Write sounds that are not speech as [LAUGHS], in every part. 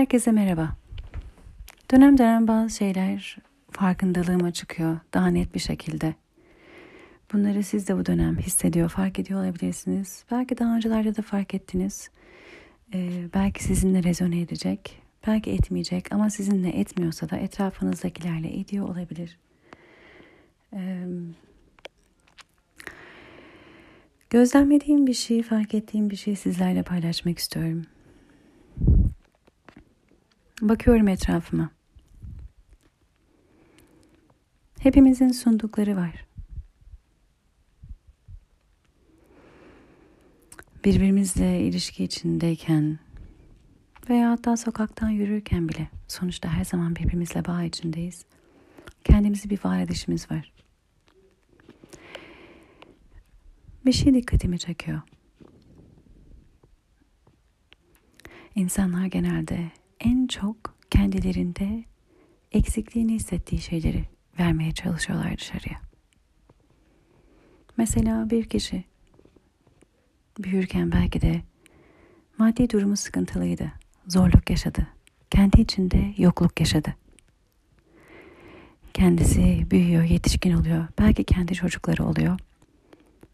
Herkese merhaba. Dönem dönem bazı şeyler farkındalığıma çıkıyor daha net bir şekilde. Bunları siz de bu dönem hissediyor, fark ediyor olabilirsiniz. Belki daha öncelerde de fark ettiniz. Ee, belki sizinle rezone edecek, belki etmeyecek ama sizinle etmiyorsa da etrafınızdakilerle ediyor olabilir. Ee, gözlemlediğim bir şey, fark ettiğim bir şey sizlerle paylaşmak istiyorum. Bakıyorum etrafıma. Hepimizin sundukları var. Birbirimizle ilişki içindeyken veya hatta sokaktan yürürken bile sonuçta her zaman birbirimizle bağ içindeyiz. Kendimizi bir var edişimiz var. Bir şey dikkatimi çekiyor. İnsanlar genelde en çok kendilerinde eksikliğini hissettiği şeyleri vermeye çalışıyorlar dışarıya. Mesela bir kişi büyürken belki de maddi durumu sıkıntılıydı, zorluk yaşadı, kendi içinde yokluk yaşadı. Kendisi büyüyor, yetişkin oluyor, belki kendi çocukları oluyor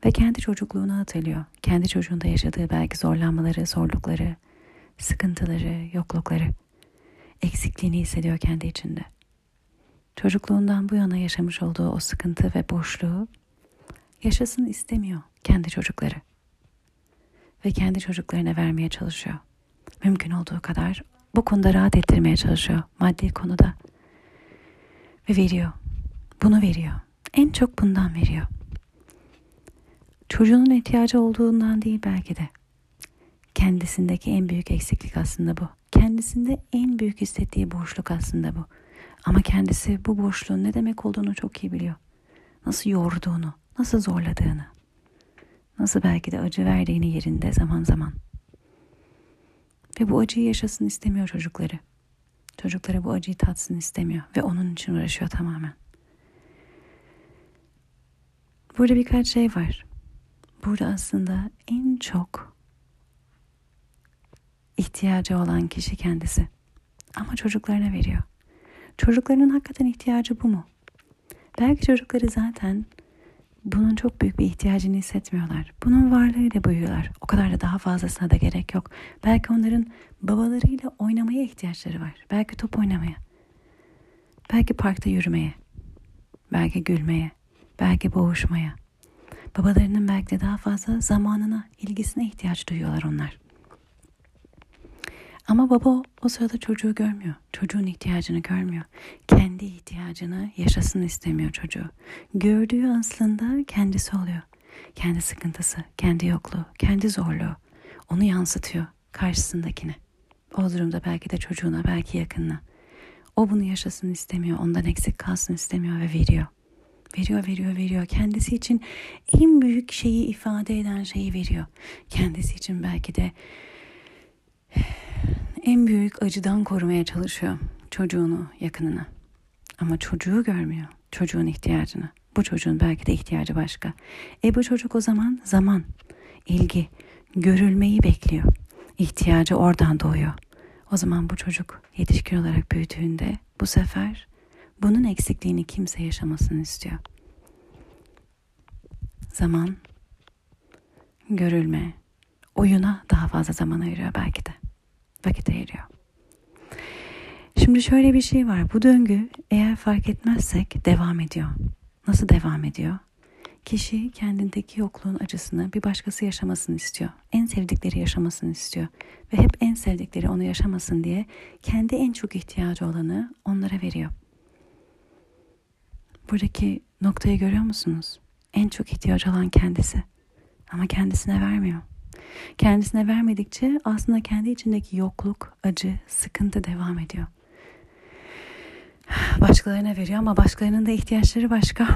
ve kendi çocukluğunu hatırlıyor. Kendi çocuğunda yaşadığı belki zorlanmaları, zorlukları, sıkıntıları, yoklukları, eksikliğini hissediyor kendi içinde. Çocukluğundan bu yana yaşamış olduğu o sıkıntı ve boşluğu yaşasın istemiyor kendi çocukları. Ve kendi çocuklarına vermeye çalışıyor. Mümkün olduğu kadar bu konuda rahat ettirmeye çalışıyor maddi konuda. Ve veriyor. Bunu veriyor. En çok bundan veriyor. Çocuğunun ihtiyacı olduğundan değil belki de kendisindeki en büyük eksiklik aslında bu. Kendisinde en büyük hissettiği boşluk aslında bu. Ama kendisi bu boşluğun ne demek olduğunu çok iyi biliyor. Nasıl yorduğunu, nasıl zorladığını. Nasıl belki de acı verdiğini yerinde zaman zaman. Ve bu acıyı yaşasın istemiyor çocukları. Çocukları bu acıyı tatsın istemiyor ve onun için uğraşıyor tamamen. Burada birkaç şey var. Burada aslında en çok ihtiyacı olan kişi kendisi. Ama çocuklarına veriyor. Çocuklarının hakikaten ihtiyacı bu mu? Belki çocukları zaten bunun çok büyük bir ihtiyacını hissetmiyorlar. Bunun varlığıyla büyüyorlar. O kadar da daha fazlasına da gerek yok. Belki onların babalarıyla oynamaya ihtiyaçları var. Belki top oynamaya. Belki parkta yürümeye. Belki gülmeye. Belki boğuşmaya. Babalarının belki de daha fazla zamanına, ilgisine ihtiyaç duyuyorlar onlar. Ama baba o sırada çocuğu görmüyor. Çocuğun ihtiyacını görmüyor. Kendi ihtiyacını yaşasın istemiyor çocuğu. Gördüğü aslında kendisi oluyor. Kendi sıkıntısı, kendi yokluğu, kendi zorluğu. Onu yansıtıyor karşısındakine. O durumda belki de çocuğuna, belki yakınına. O bunu yaşasın istemiyor, ondan eksik kalsın istemiyor ve veriyor. Veriyor, veriyor, veriyor. Kendisi için en büyük şeyi ifade eden şeyi veriyor. Kendisi için belki de en büyük acıdan korumaya çalışıyor çocuğunu, yakınını. Ama çocuğu görmüyor, çocuğun ihtiyacını. Bu çocuğun belki de ihtiyacı başka. E bu çocuk o zaman zaman, ilgi, görülmeyi bekliyor. İhtiyacı oradan doğuyor. O zaman bu çocuk yetişkin olarak büyüdüğünde bu sefer bunun eksikliğini kimse yaşamasını istiyor. Zaman, görülme, oyuna daha fazla zaman ayırıyor belki de vakit ayırıyor. Şimdi şöyle bir şey var. Bu döngü eğer fark etmezsek devam ediyor. Nasıl devam ediyor? Kişi kendindeki yokluğun acısını bir başkası yaşamasını istiyor. En sevdikleri yaşamasını istiyor. Ve hep en sevdikleri onu yaşamasın diye kendi en çok ihtiyacı olanı onlara veriyor. Buradaki noktayı görüyor musunuz? En çok ihtiyacı olan kendisi. Ama kendisine vermiyor. Kendisine vermedikçe aslında kendi içindeki yokluk, acı, sıkıntı devam ediyor. Başkalarına veriyor ama başkalarının da ihtiyaçları başka.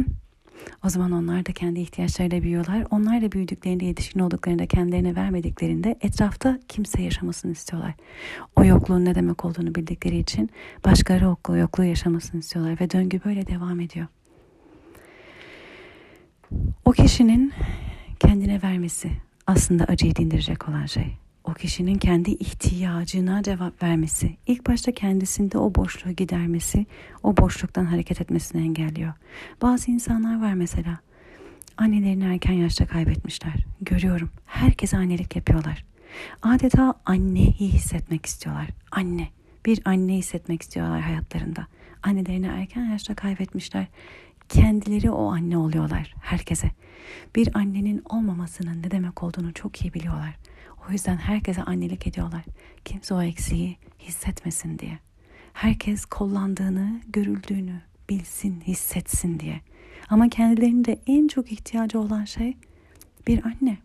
[LAUGHS] o zaman onlar da kendi ihtiyaçlarıyla büyüyorlar. Onlar da büyüdüklerinde, yetişkin olduklarında kendilerine vermediklerinde etrafta kimse yaşamasını istiyorlar. O yokluğun ne demek olduğunu bildikleri için başkaları yokluğu, yokluğu yaşamasını istiyorlar ve döngü böyle devam ediyor. O kişinin kendine vermesi, aslında acıyı dindirecek olan şey. o kişinin kendi ihtiyacına cevap vermesi, ilk başta kendisinde o boşluğu gidermesi, o boşluktan hareket etmesini engelliyor. Bazı insanlar var mesela, annelerini erken yaşta kaybetmişler. Görüyorum, herkese annelik yapıyorlar. Adeta anneyi hissetmek istiyorlar. Anne, bir anne hissetmek istiyorlar hayatlarında. Annelerini erken yaşta kaybetmişler. Kendileri o anne oluyorlar herkese. Bir annenin olmamasının ne demek olduğunu çok iyi biliyorlar. O yüzden herkese annelik ediyorlar. Kimse o eksiği hissetmesin diye. Herkes kollandığını, görüldüğünü bilsin, hissetsin diye. Ama kendilerinde en çok ihtiyacı olan şey bir anne.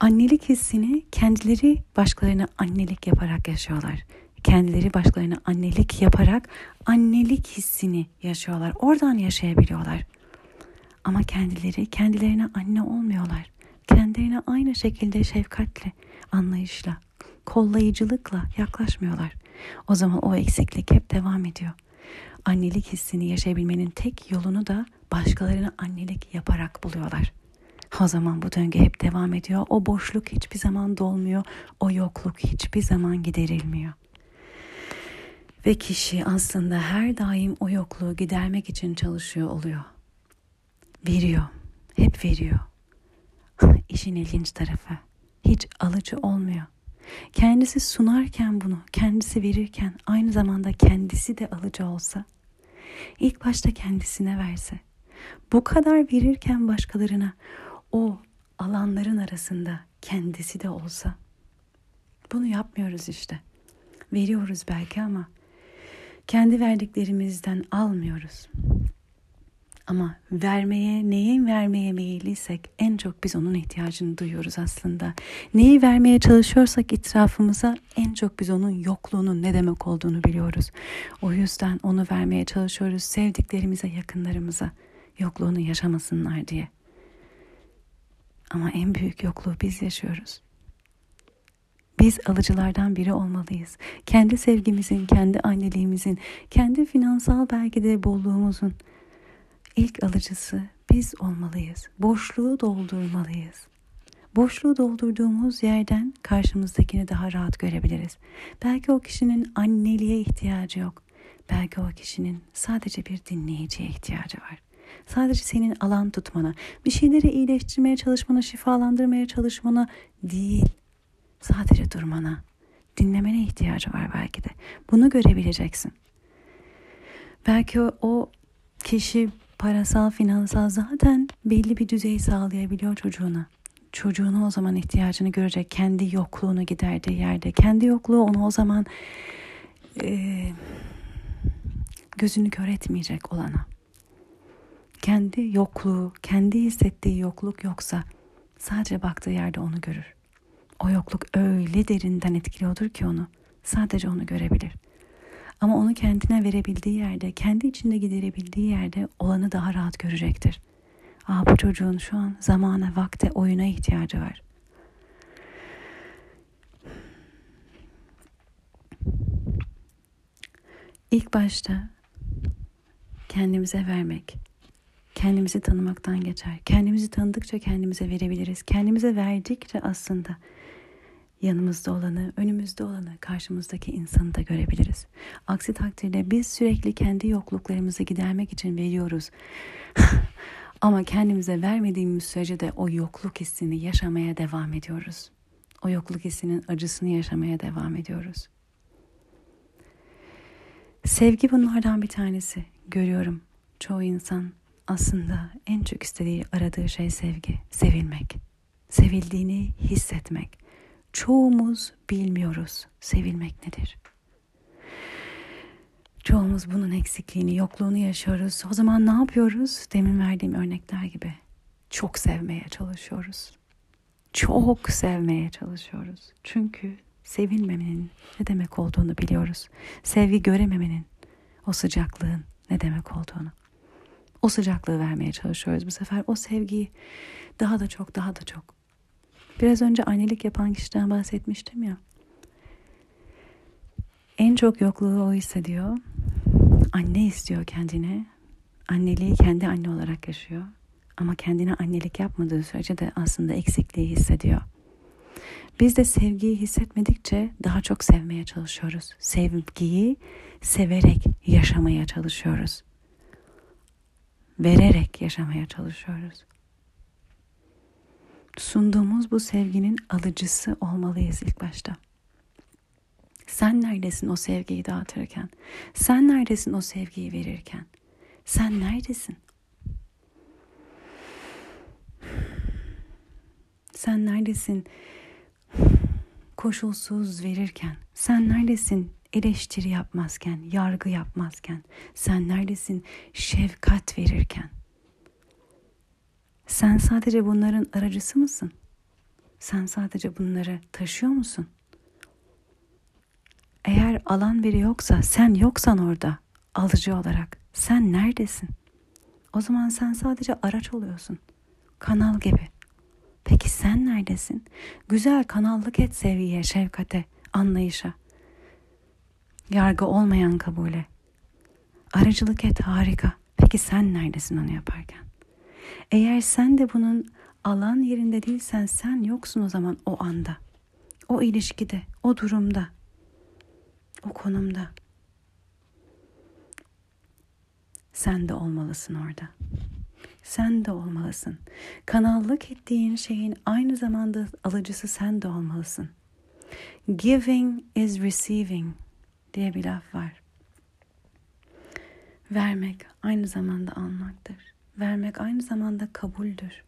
Annelik hissini kendileri başkalarına annelik yaparak yaşıyorlar. Kendileri başkalarına annelik yaparak annelik hissini yaşıyorlar. Oradan yaşayabiliyorlar. Ama kendileri kendilerine anne olmuyorlar. Kendilerine aynı şekilde şefkatle, anlayışla, kollayıcılıkla yaklaşmıyorlar. O zaman o eksiklik hep devam ediyor. Annelik hissini yaşayabilmenin tek yolunu da başkalarına annelik yaparak buluyorlar. O zaman bu döngü hep devam ediyor. O boşluk hiçbir zaman dolmuyor. O yokluk hiçbir zaman giderilmiyor. Ve kişi aslında her daim o yokluğu gidermek için çalışıyor oluyor. Veriyor. Hep veriyor. [LAUGHS] İşin ilginç tarafı. Hiç alıcı olmuyor. Kendisi sunarken bunu, kendisi verirken aynı zamanda kendisi de alıcı olsa, ilk başta kendisine verse, bu kadar verirken başkalarına o alanların arasında kendisi de olsa, bunu yapmıyoruz işte. Veriyoruz belki ama kendi verdiklerimizden almıyoruz. Ama vermeye, neyin vermeye meyilliysek en çok biz onun ihtiyacını duyuyoruz aslında. Neyi vermeye çalışıyorsak etrafımıza en çok biz onun yokluğunun ne demek olduğunu biliyoruz. O yüzden onu vermeye çalışıyoruz sevdiklerimize, yakınlarımıza yokluğunu yaşamasınlar diye. Ama en büyük yokluğu biz yaşıyoruz. Biz alıcılardan biri olmalıyız. Kendi sevgimizin, kendi anneliğimizin, kendi finansal belki de bolluğumuzun ilk alıcısı biz olmalıyız. Boşluğu doldurmalıyız. Boşluğu doldurduğumuz yerden karşımızdakini daha rahat görebiliriz. Belki o kişinin anneliğe ihtiyacı yok. Belki o kişinin sadece bir dinleyiciye ihtiyacı var. Sadece senin alan tutmana, bir şeyleri iyileştirmeye çalışmana, şifalandırmaya çalışmana değil. Sadece durmana, dinlemene ihtiyacı var belki de. Bunu görebileceksin. Belki o, o kişi parasal, finansal zaten belli bir düzey sağlayabiliyor çocuğuna. Çocuğunu o zaman ihtiyacını görecek. Kendi yokluğunu giderdiği yerde. Kendi yokluğu onu o zaman e, gözünü kör etmeyecek olana. Kendi yokluğu, kendi hissettiği yokluk yoksa sadece baktığı yerde onu görür. O yokluk öyle derinden etkiliyordur ki onu. Sadece onu görebilir. Ama onu kendine verebildiği yerde, kendi içinde giderebildiği yerde olanı daha rahat görecektir. Aa bu çocuğun şu an zamana, vakte, oyuna ihtiyacı var. İlk başta kendimize vermek, kendimizi tanımaktan geçer. Kendimizi tanıdıkça kendimize verebiliriz. Kendimize verdikçe aslında yanımızda olanı, önümüzde olanı, karşımızdaki insanı da görebiliriz. Aksi takdirde biz sürekli kendi yokluklarımızı gidermek için veriyoruz. [LAUGHS] Ama kendimize vermediğimiz sürece de o yokluk hissini yaşamaya devam ediyoruz. O yokluk hissinin acısını yaşamaya devam ediyoruz. Sevgi bunlardan bir tanesi. Görüyorum çoğu insan aslında en çok istediği, aradığı şey sevgi, sevilmek. Sevildiğini hissetmek çoğumuz bilmiyoruz sevilmek nedir. Çoğumuz bunun eksikliğini, yokluğunu yaşıyoruz. O zaman ne yapıyoruz? Demin verdiğim örnekler gibi. Çok sevmeye çalışıyoruz. Çok sevmeye çalışıyoruz. Çünkü sevilmemenin ne demek olduğunu biliyoruz. Sevgi görememenin, o sıcaklığın ne demek olduğunu. O sıcaklığı vermeye çalışıyoruz bu sefer. O sevgiyi daha da çok, daha da çok Biraz önce annelik yapan kişiden bahsetmiştim ya. En çok yokluğu o hissediyor. Anne istiyor kendine. Anneliği kendi anne olarak yaşıyor. Ama kendine annelik yapmadığı sürece de aslında eksikliği hissediyor. Biz de sevgiyi hissetmedikçe daha çok sevmeye çalışıyoruz. Sevgiyi severek yaşamaya çalışıyoruz. Vererek yaşamaya çalışıyoruz. Sunduğumuz bu sevginin alıcısı olmalıyız ilk başta. Sen neredesin o sevgiyi dağıtırken? Sen neredesin o sevgiyi verirken? Sen neredesin? Sen neredesin koşulsuz verirken? Sen neredesin eleştiri yapmazken, yargı yapmazken? Sen neredesin şefkat verirken? Sen sadece bunların aracısı mısın? Sen sadece bunları taşıyor musun? Eğer alan veri yoksa, sen yoksan orada alıcı olarak, sen neredesin? O zaman sen sadece araç oluyorsun. Kanal gibi. Peki sen neredesin? Güzel kanallık et seviye, şefkate, anlayışa. Yargı olmayan kabule. Aracılık et harika. Peki sen neredesin onu yaparken? Eğer sen de bunun alan yerinde değilsen sen yoksun o zaman o anda. O ilişkide, o durumda, o konumda. Sen de olmalısın orada. Sen de olmalısın. Kanallık ettiğin şeyin aynı zamanda alıcısı sen de olmalısın. Giving is receiving diye bir laf var. Vermek aynı zamanda almaktır. Vermek aynı zamanda kabuldür.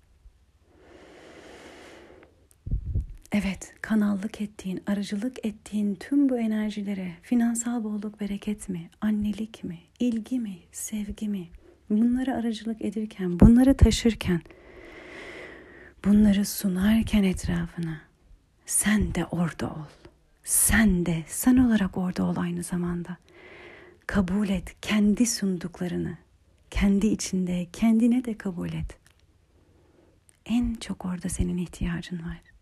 Evet, kanallık ettiğin, aracılık ettiğin tüm bu enerjilere finansal bolluk, bereket mi, annelik mi, ilgi mi, sevgi mi? Bunları aracılık edirken, bunları taşırken, bunları sunarken etrafına sen de orada ol. Sen de sen olarak orada ol aynı zamanda. Kabul et kendi sunduklarını. Kendi içinde kendine de kabul et. En çok orada senin ihtiyacın var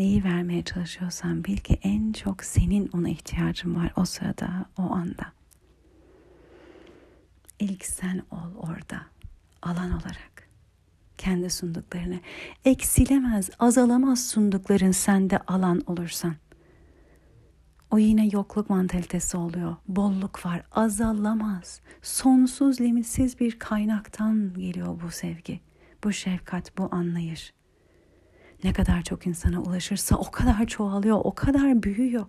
neyi vermeye çalışıyorsan bil ki en çok senin ona ihtiyacın var o sırada, o anda. İlk sen ol orada, alan olarak. Kendi sunduklarını eksilemez, azalamaz sundukların sende alan olursan. O yine yokluk mantalitesi oluyor. Bolluk var, azalamaz. Sonsuz, limitsiz bir kaynaktan geliyor bu sevgi, bu şefkat, bu anlayış. Ne kadar çok insana ulaşırsa o kadar çoğalıyor, o kadar büyüyor.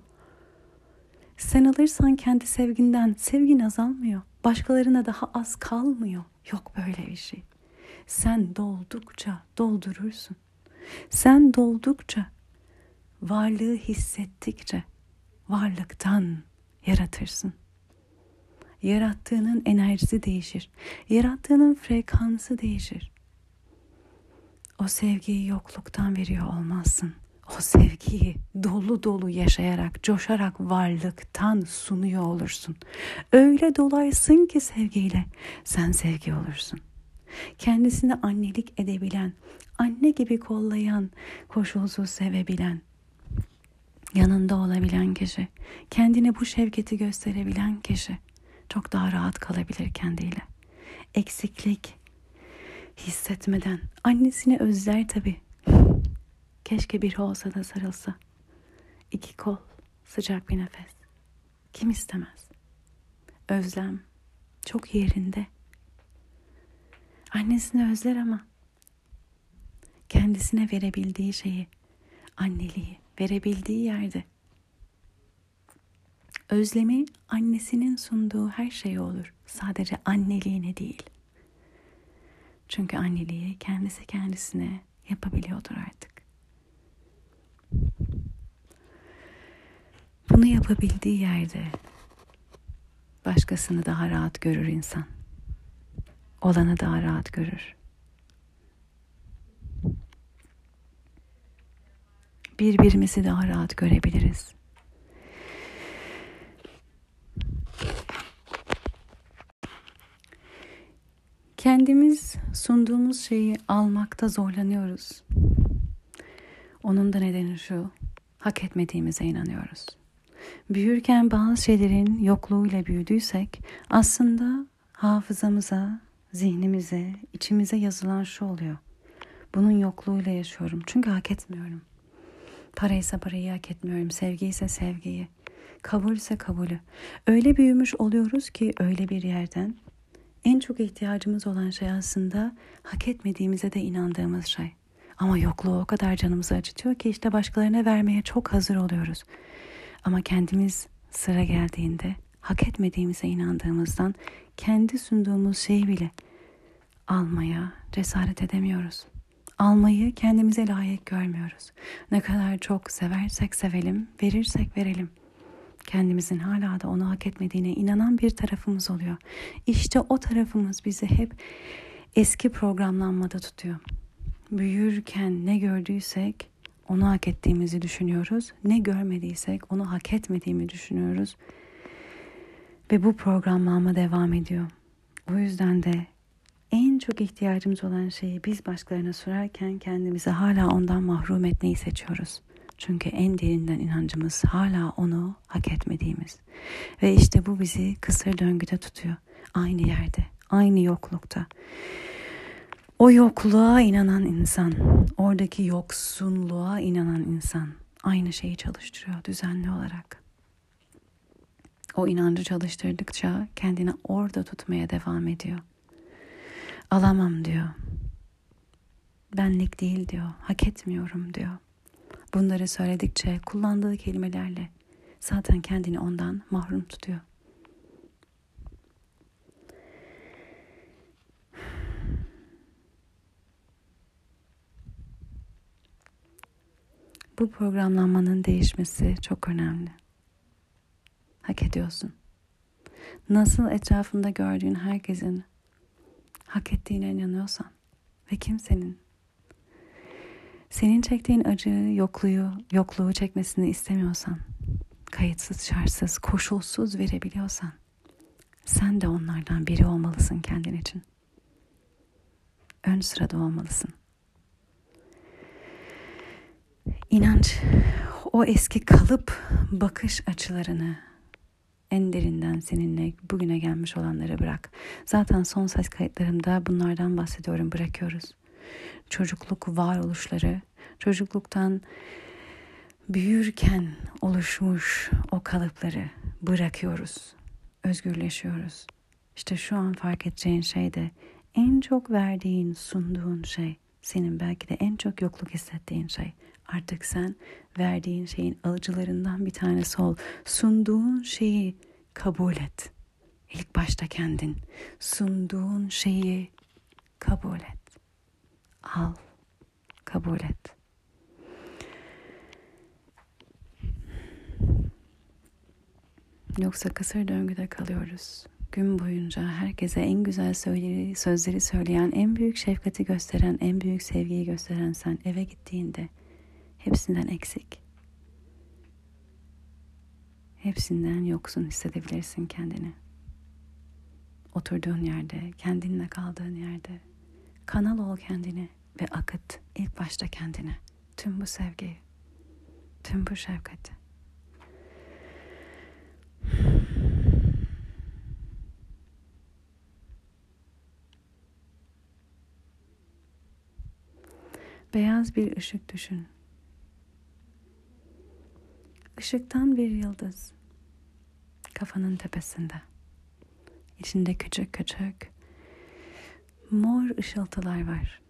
Sen alırsan kendi sevginden sevgin azalmıyor. Başkalarına daha az kalmıyor. Yok böyle bir şey. Sen doldukça doldurursun. Sen doldukça varlığı hissettikçe varlıktan yaratırsın. Yarattığının enerjisi değişir. Yarattığının frekansı değişir. O sevgiyi yokluktan veriyor olmazsın. O sevgiyi dolu dolu yaşayarak, coşarak varlıktan sunuyor olursun. Öyle dolaysın ki sevgiyle sen sevgi olursun. Kendisine annelik edebilen, anne gibi kollayan, koşulsuz sevebilen, yanında olabilen kişi, kendine bu şevketi gösterebilen kişi çok daha rahat kalabilir kendiyle. Eksiklik, hissetmeden. Annesini özler tabii. Keşke biri olsa da sarılsa. İki kol, sıcak bir nefes. Kim istemez? Özlem çok yerinde. Annesini özler ama kendisine verebildiği şeyi, anneliği verebildiği yerde özlemi annesinin sunduğu her şey olur. Sadece anneliğine değil. Çünkü anneliği kendisi kendisine yapabiliyordur artık. Bunu yapabildiği yerde başkasını daha rahat görür insan. Olanı daha rahat görür. Birbirimizi daha rahat görebiliriz. Kendimiz sunduğumuz şeyi almakta zorlanıyoruz. Onun da nedeni şu, hak etmediğimize inanıyoruz. Büyürken bazı şeylerin yokluğuyla büyüdüysek aslında hafızamıza, zihnimize, içimize yazılan şu oluyor. Bunun yokluğuyla yaşıyorum çünkü hak etmiyorum. Paraysa parayı hak etmiyorum. Sevgi ise sevgiyi. Kabul ise kabulü. Öyle büyümüş oluyoruz ki öyle bir yerden en çok ihtiyacımız olan şey aslında hak etmediğimize de inandığımız şey. Ama yokluğu o kadar canımızı acıtıyor ki işte başkalarına vermeye çok hazır oluyoruz. Ama kendimiz sıra geldiğinde hak etmediğimize inandığımızdan kendi sunduğumuz şeyi bile almaya cesaret edemiyoruz. Almayı kendimize layık görmüyoruz. Ne kadar çok seversek sevelim, verirsek verelim. Kendimizin hala da onu hak etmediğine inanan bir tarafımız oluyor. İşte o tarafımız bizi hep eski programlanmada tutuyor. Büyürken ne gördüysek onu hak ettiğimizi düşünüyoruz. Ne görmediysek onu hak etmediğimi düşünüyoruz. Ve bu programlanma devam ediyor. O yüzden de en çok ihtiyacımız olan şeyi biz başkalarına sorarken kendimizi hala ondan mahrum etmeyi seçiyoruz. Çünkü en derinden inancımız hala onu hak etmediğimiz. Ve işte bu bizi kısır döngüde tutuyor. Aynı yerde, aynı yoklukta. O yokluğa inanan insan, oradaki yoksunluğa inanan insan aynı şeyi çalıştırıyor düzenli olarak. O inancı çalıştırdıkça kendini orada tutmaya devam ediyor. Alamam diyor. Benlik değil diyor. Hak etmiyorum diyor. Bunları söyledikçe kullandığı kelimelerle zaten kendini ondan mahrum tutuyor. Bu programlanmanın değişmesi çok önemli. Hak ediyorsun. Nasıl etrafında gördüğün herkesin hak ettiğine inanıyorsan ve kimsenin senin çektiğin acıyı, yokluğu, yokluğu çekmesini istemiyorsan, kayıtsız, şartsız, koşulsuz verebiliyorsan, sen de onlardan biri olmalısın kendin için. Ön sırada olmalısın. İnanç, o eski kalıp bakış açılarını en derinden seninle bugüne gelmiş olanları bırak. Zaten son ses kayıtlarımda bunlardan bahsediyorum, bırakıyoruz çocukluk varoluşları, çocukluktan büyürken oluşmuş o kalıpları bırakıyoruz, özgürleşiyoruz. İşte şu an fark edeceğin şey de en çok verdiğin, sunduğun şey, senin belki de en çok yokluk hissettiğin şey. Artık sen verdiğin şeyin alıcılarından bir tanesi ol. Sunduğun şeyi kabul et. İlk başta kendin. Sunduğun şeyi kabul et al, kabul et. Yoksa kısır döngüde kalıyoruz. Gün boyunca herkese en güzel söyleri, sözleri söyleyen, en büyük şefkati gösteren, en büyük sevgiyi gösteren sen eve gittiğinde hepsinden eksik. Hepsinden yoksun hissedebilirsin kendini. Oturduğun yerde, kendinle kaldığın yerde Kanal ol kendini ve akıt ilk başta kendine tüm bu sevgiyi, tüm bu şefkati. Beyaz bir ışık düşün. Işıktan bir yıldız kafanın tepesinde. İçinde küçük küçük mor ışıltılar var.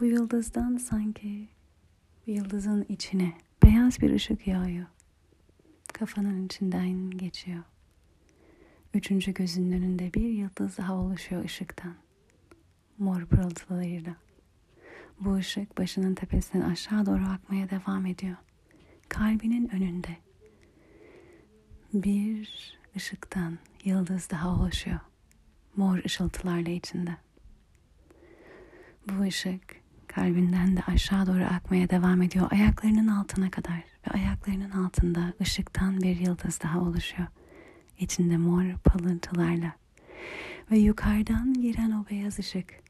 Bu yıldızdan sanki yıldızın içine beyaz bir ışık yağıyor. Kafanın içinden geçiyor. Üçüncü gözünün önünde bir yıldız daha oluşuyor ışıktan. Mor pırıltılarıyla. Bu ışık başının tepesinden aşağı doğru akmaya devam ediyor. Kalbinin önünde bir ışıktan yıldız daha oluşuyor. Mor ışıltılarla içinde. Bu ışık kalbinden de aşağı doğru akmaya devam ediyor ayaklarının altına kadar ve ayaklarının altında ışıktan bir yıldız daha oluşuyor. İçinde mor parıltılarla ve yukarıdan giren o beyaz ışık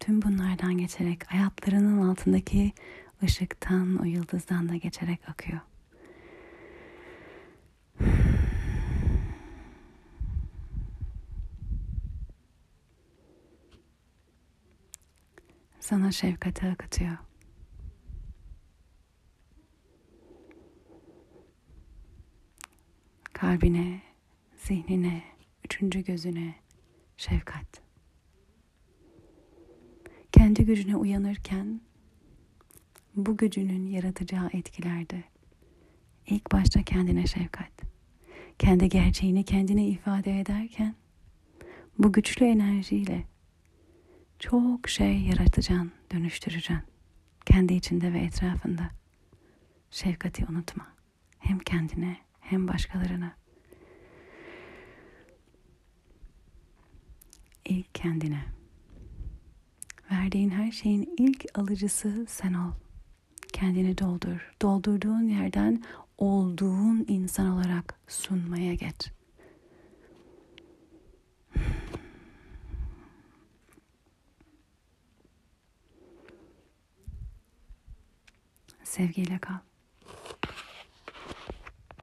tüm bunlardan geçerek ayaklarının altındaki ışıktan o yıldızdan da geçerek akıyor. sana şefkati akıtıyor. Kalbine, zihnine, üçüncü gözüne şefkat. Kendi gücüne uyanırken bu gücünün yaratacağı etkilerde ilk başta kendine şefkat. Kendi gerçeğini kendine ifade ederken bu güçlü enerjiyle çok şey yaratacaksın, dönüştüreceksin. Kendi içinde ve etrafında. Şefkati unutma. Hem kendine hem başkalarına. İlk kendine. Verdiğin her şeyin ilk alıcısı sen ol. Kendini doldur. Doldurduğun yerden olduğun insan olarak sunmaya geç. Sevgiyle kal.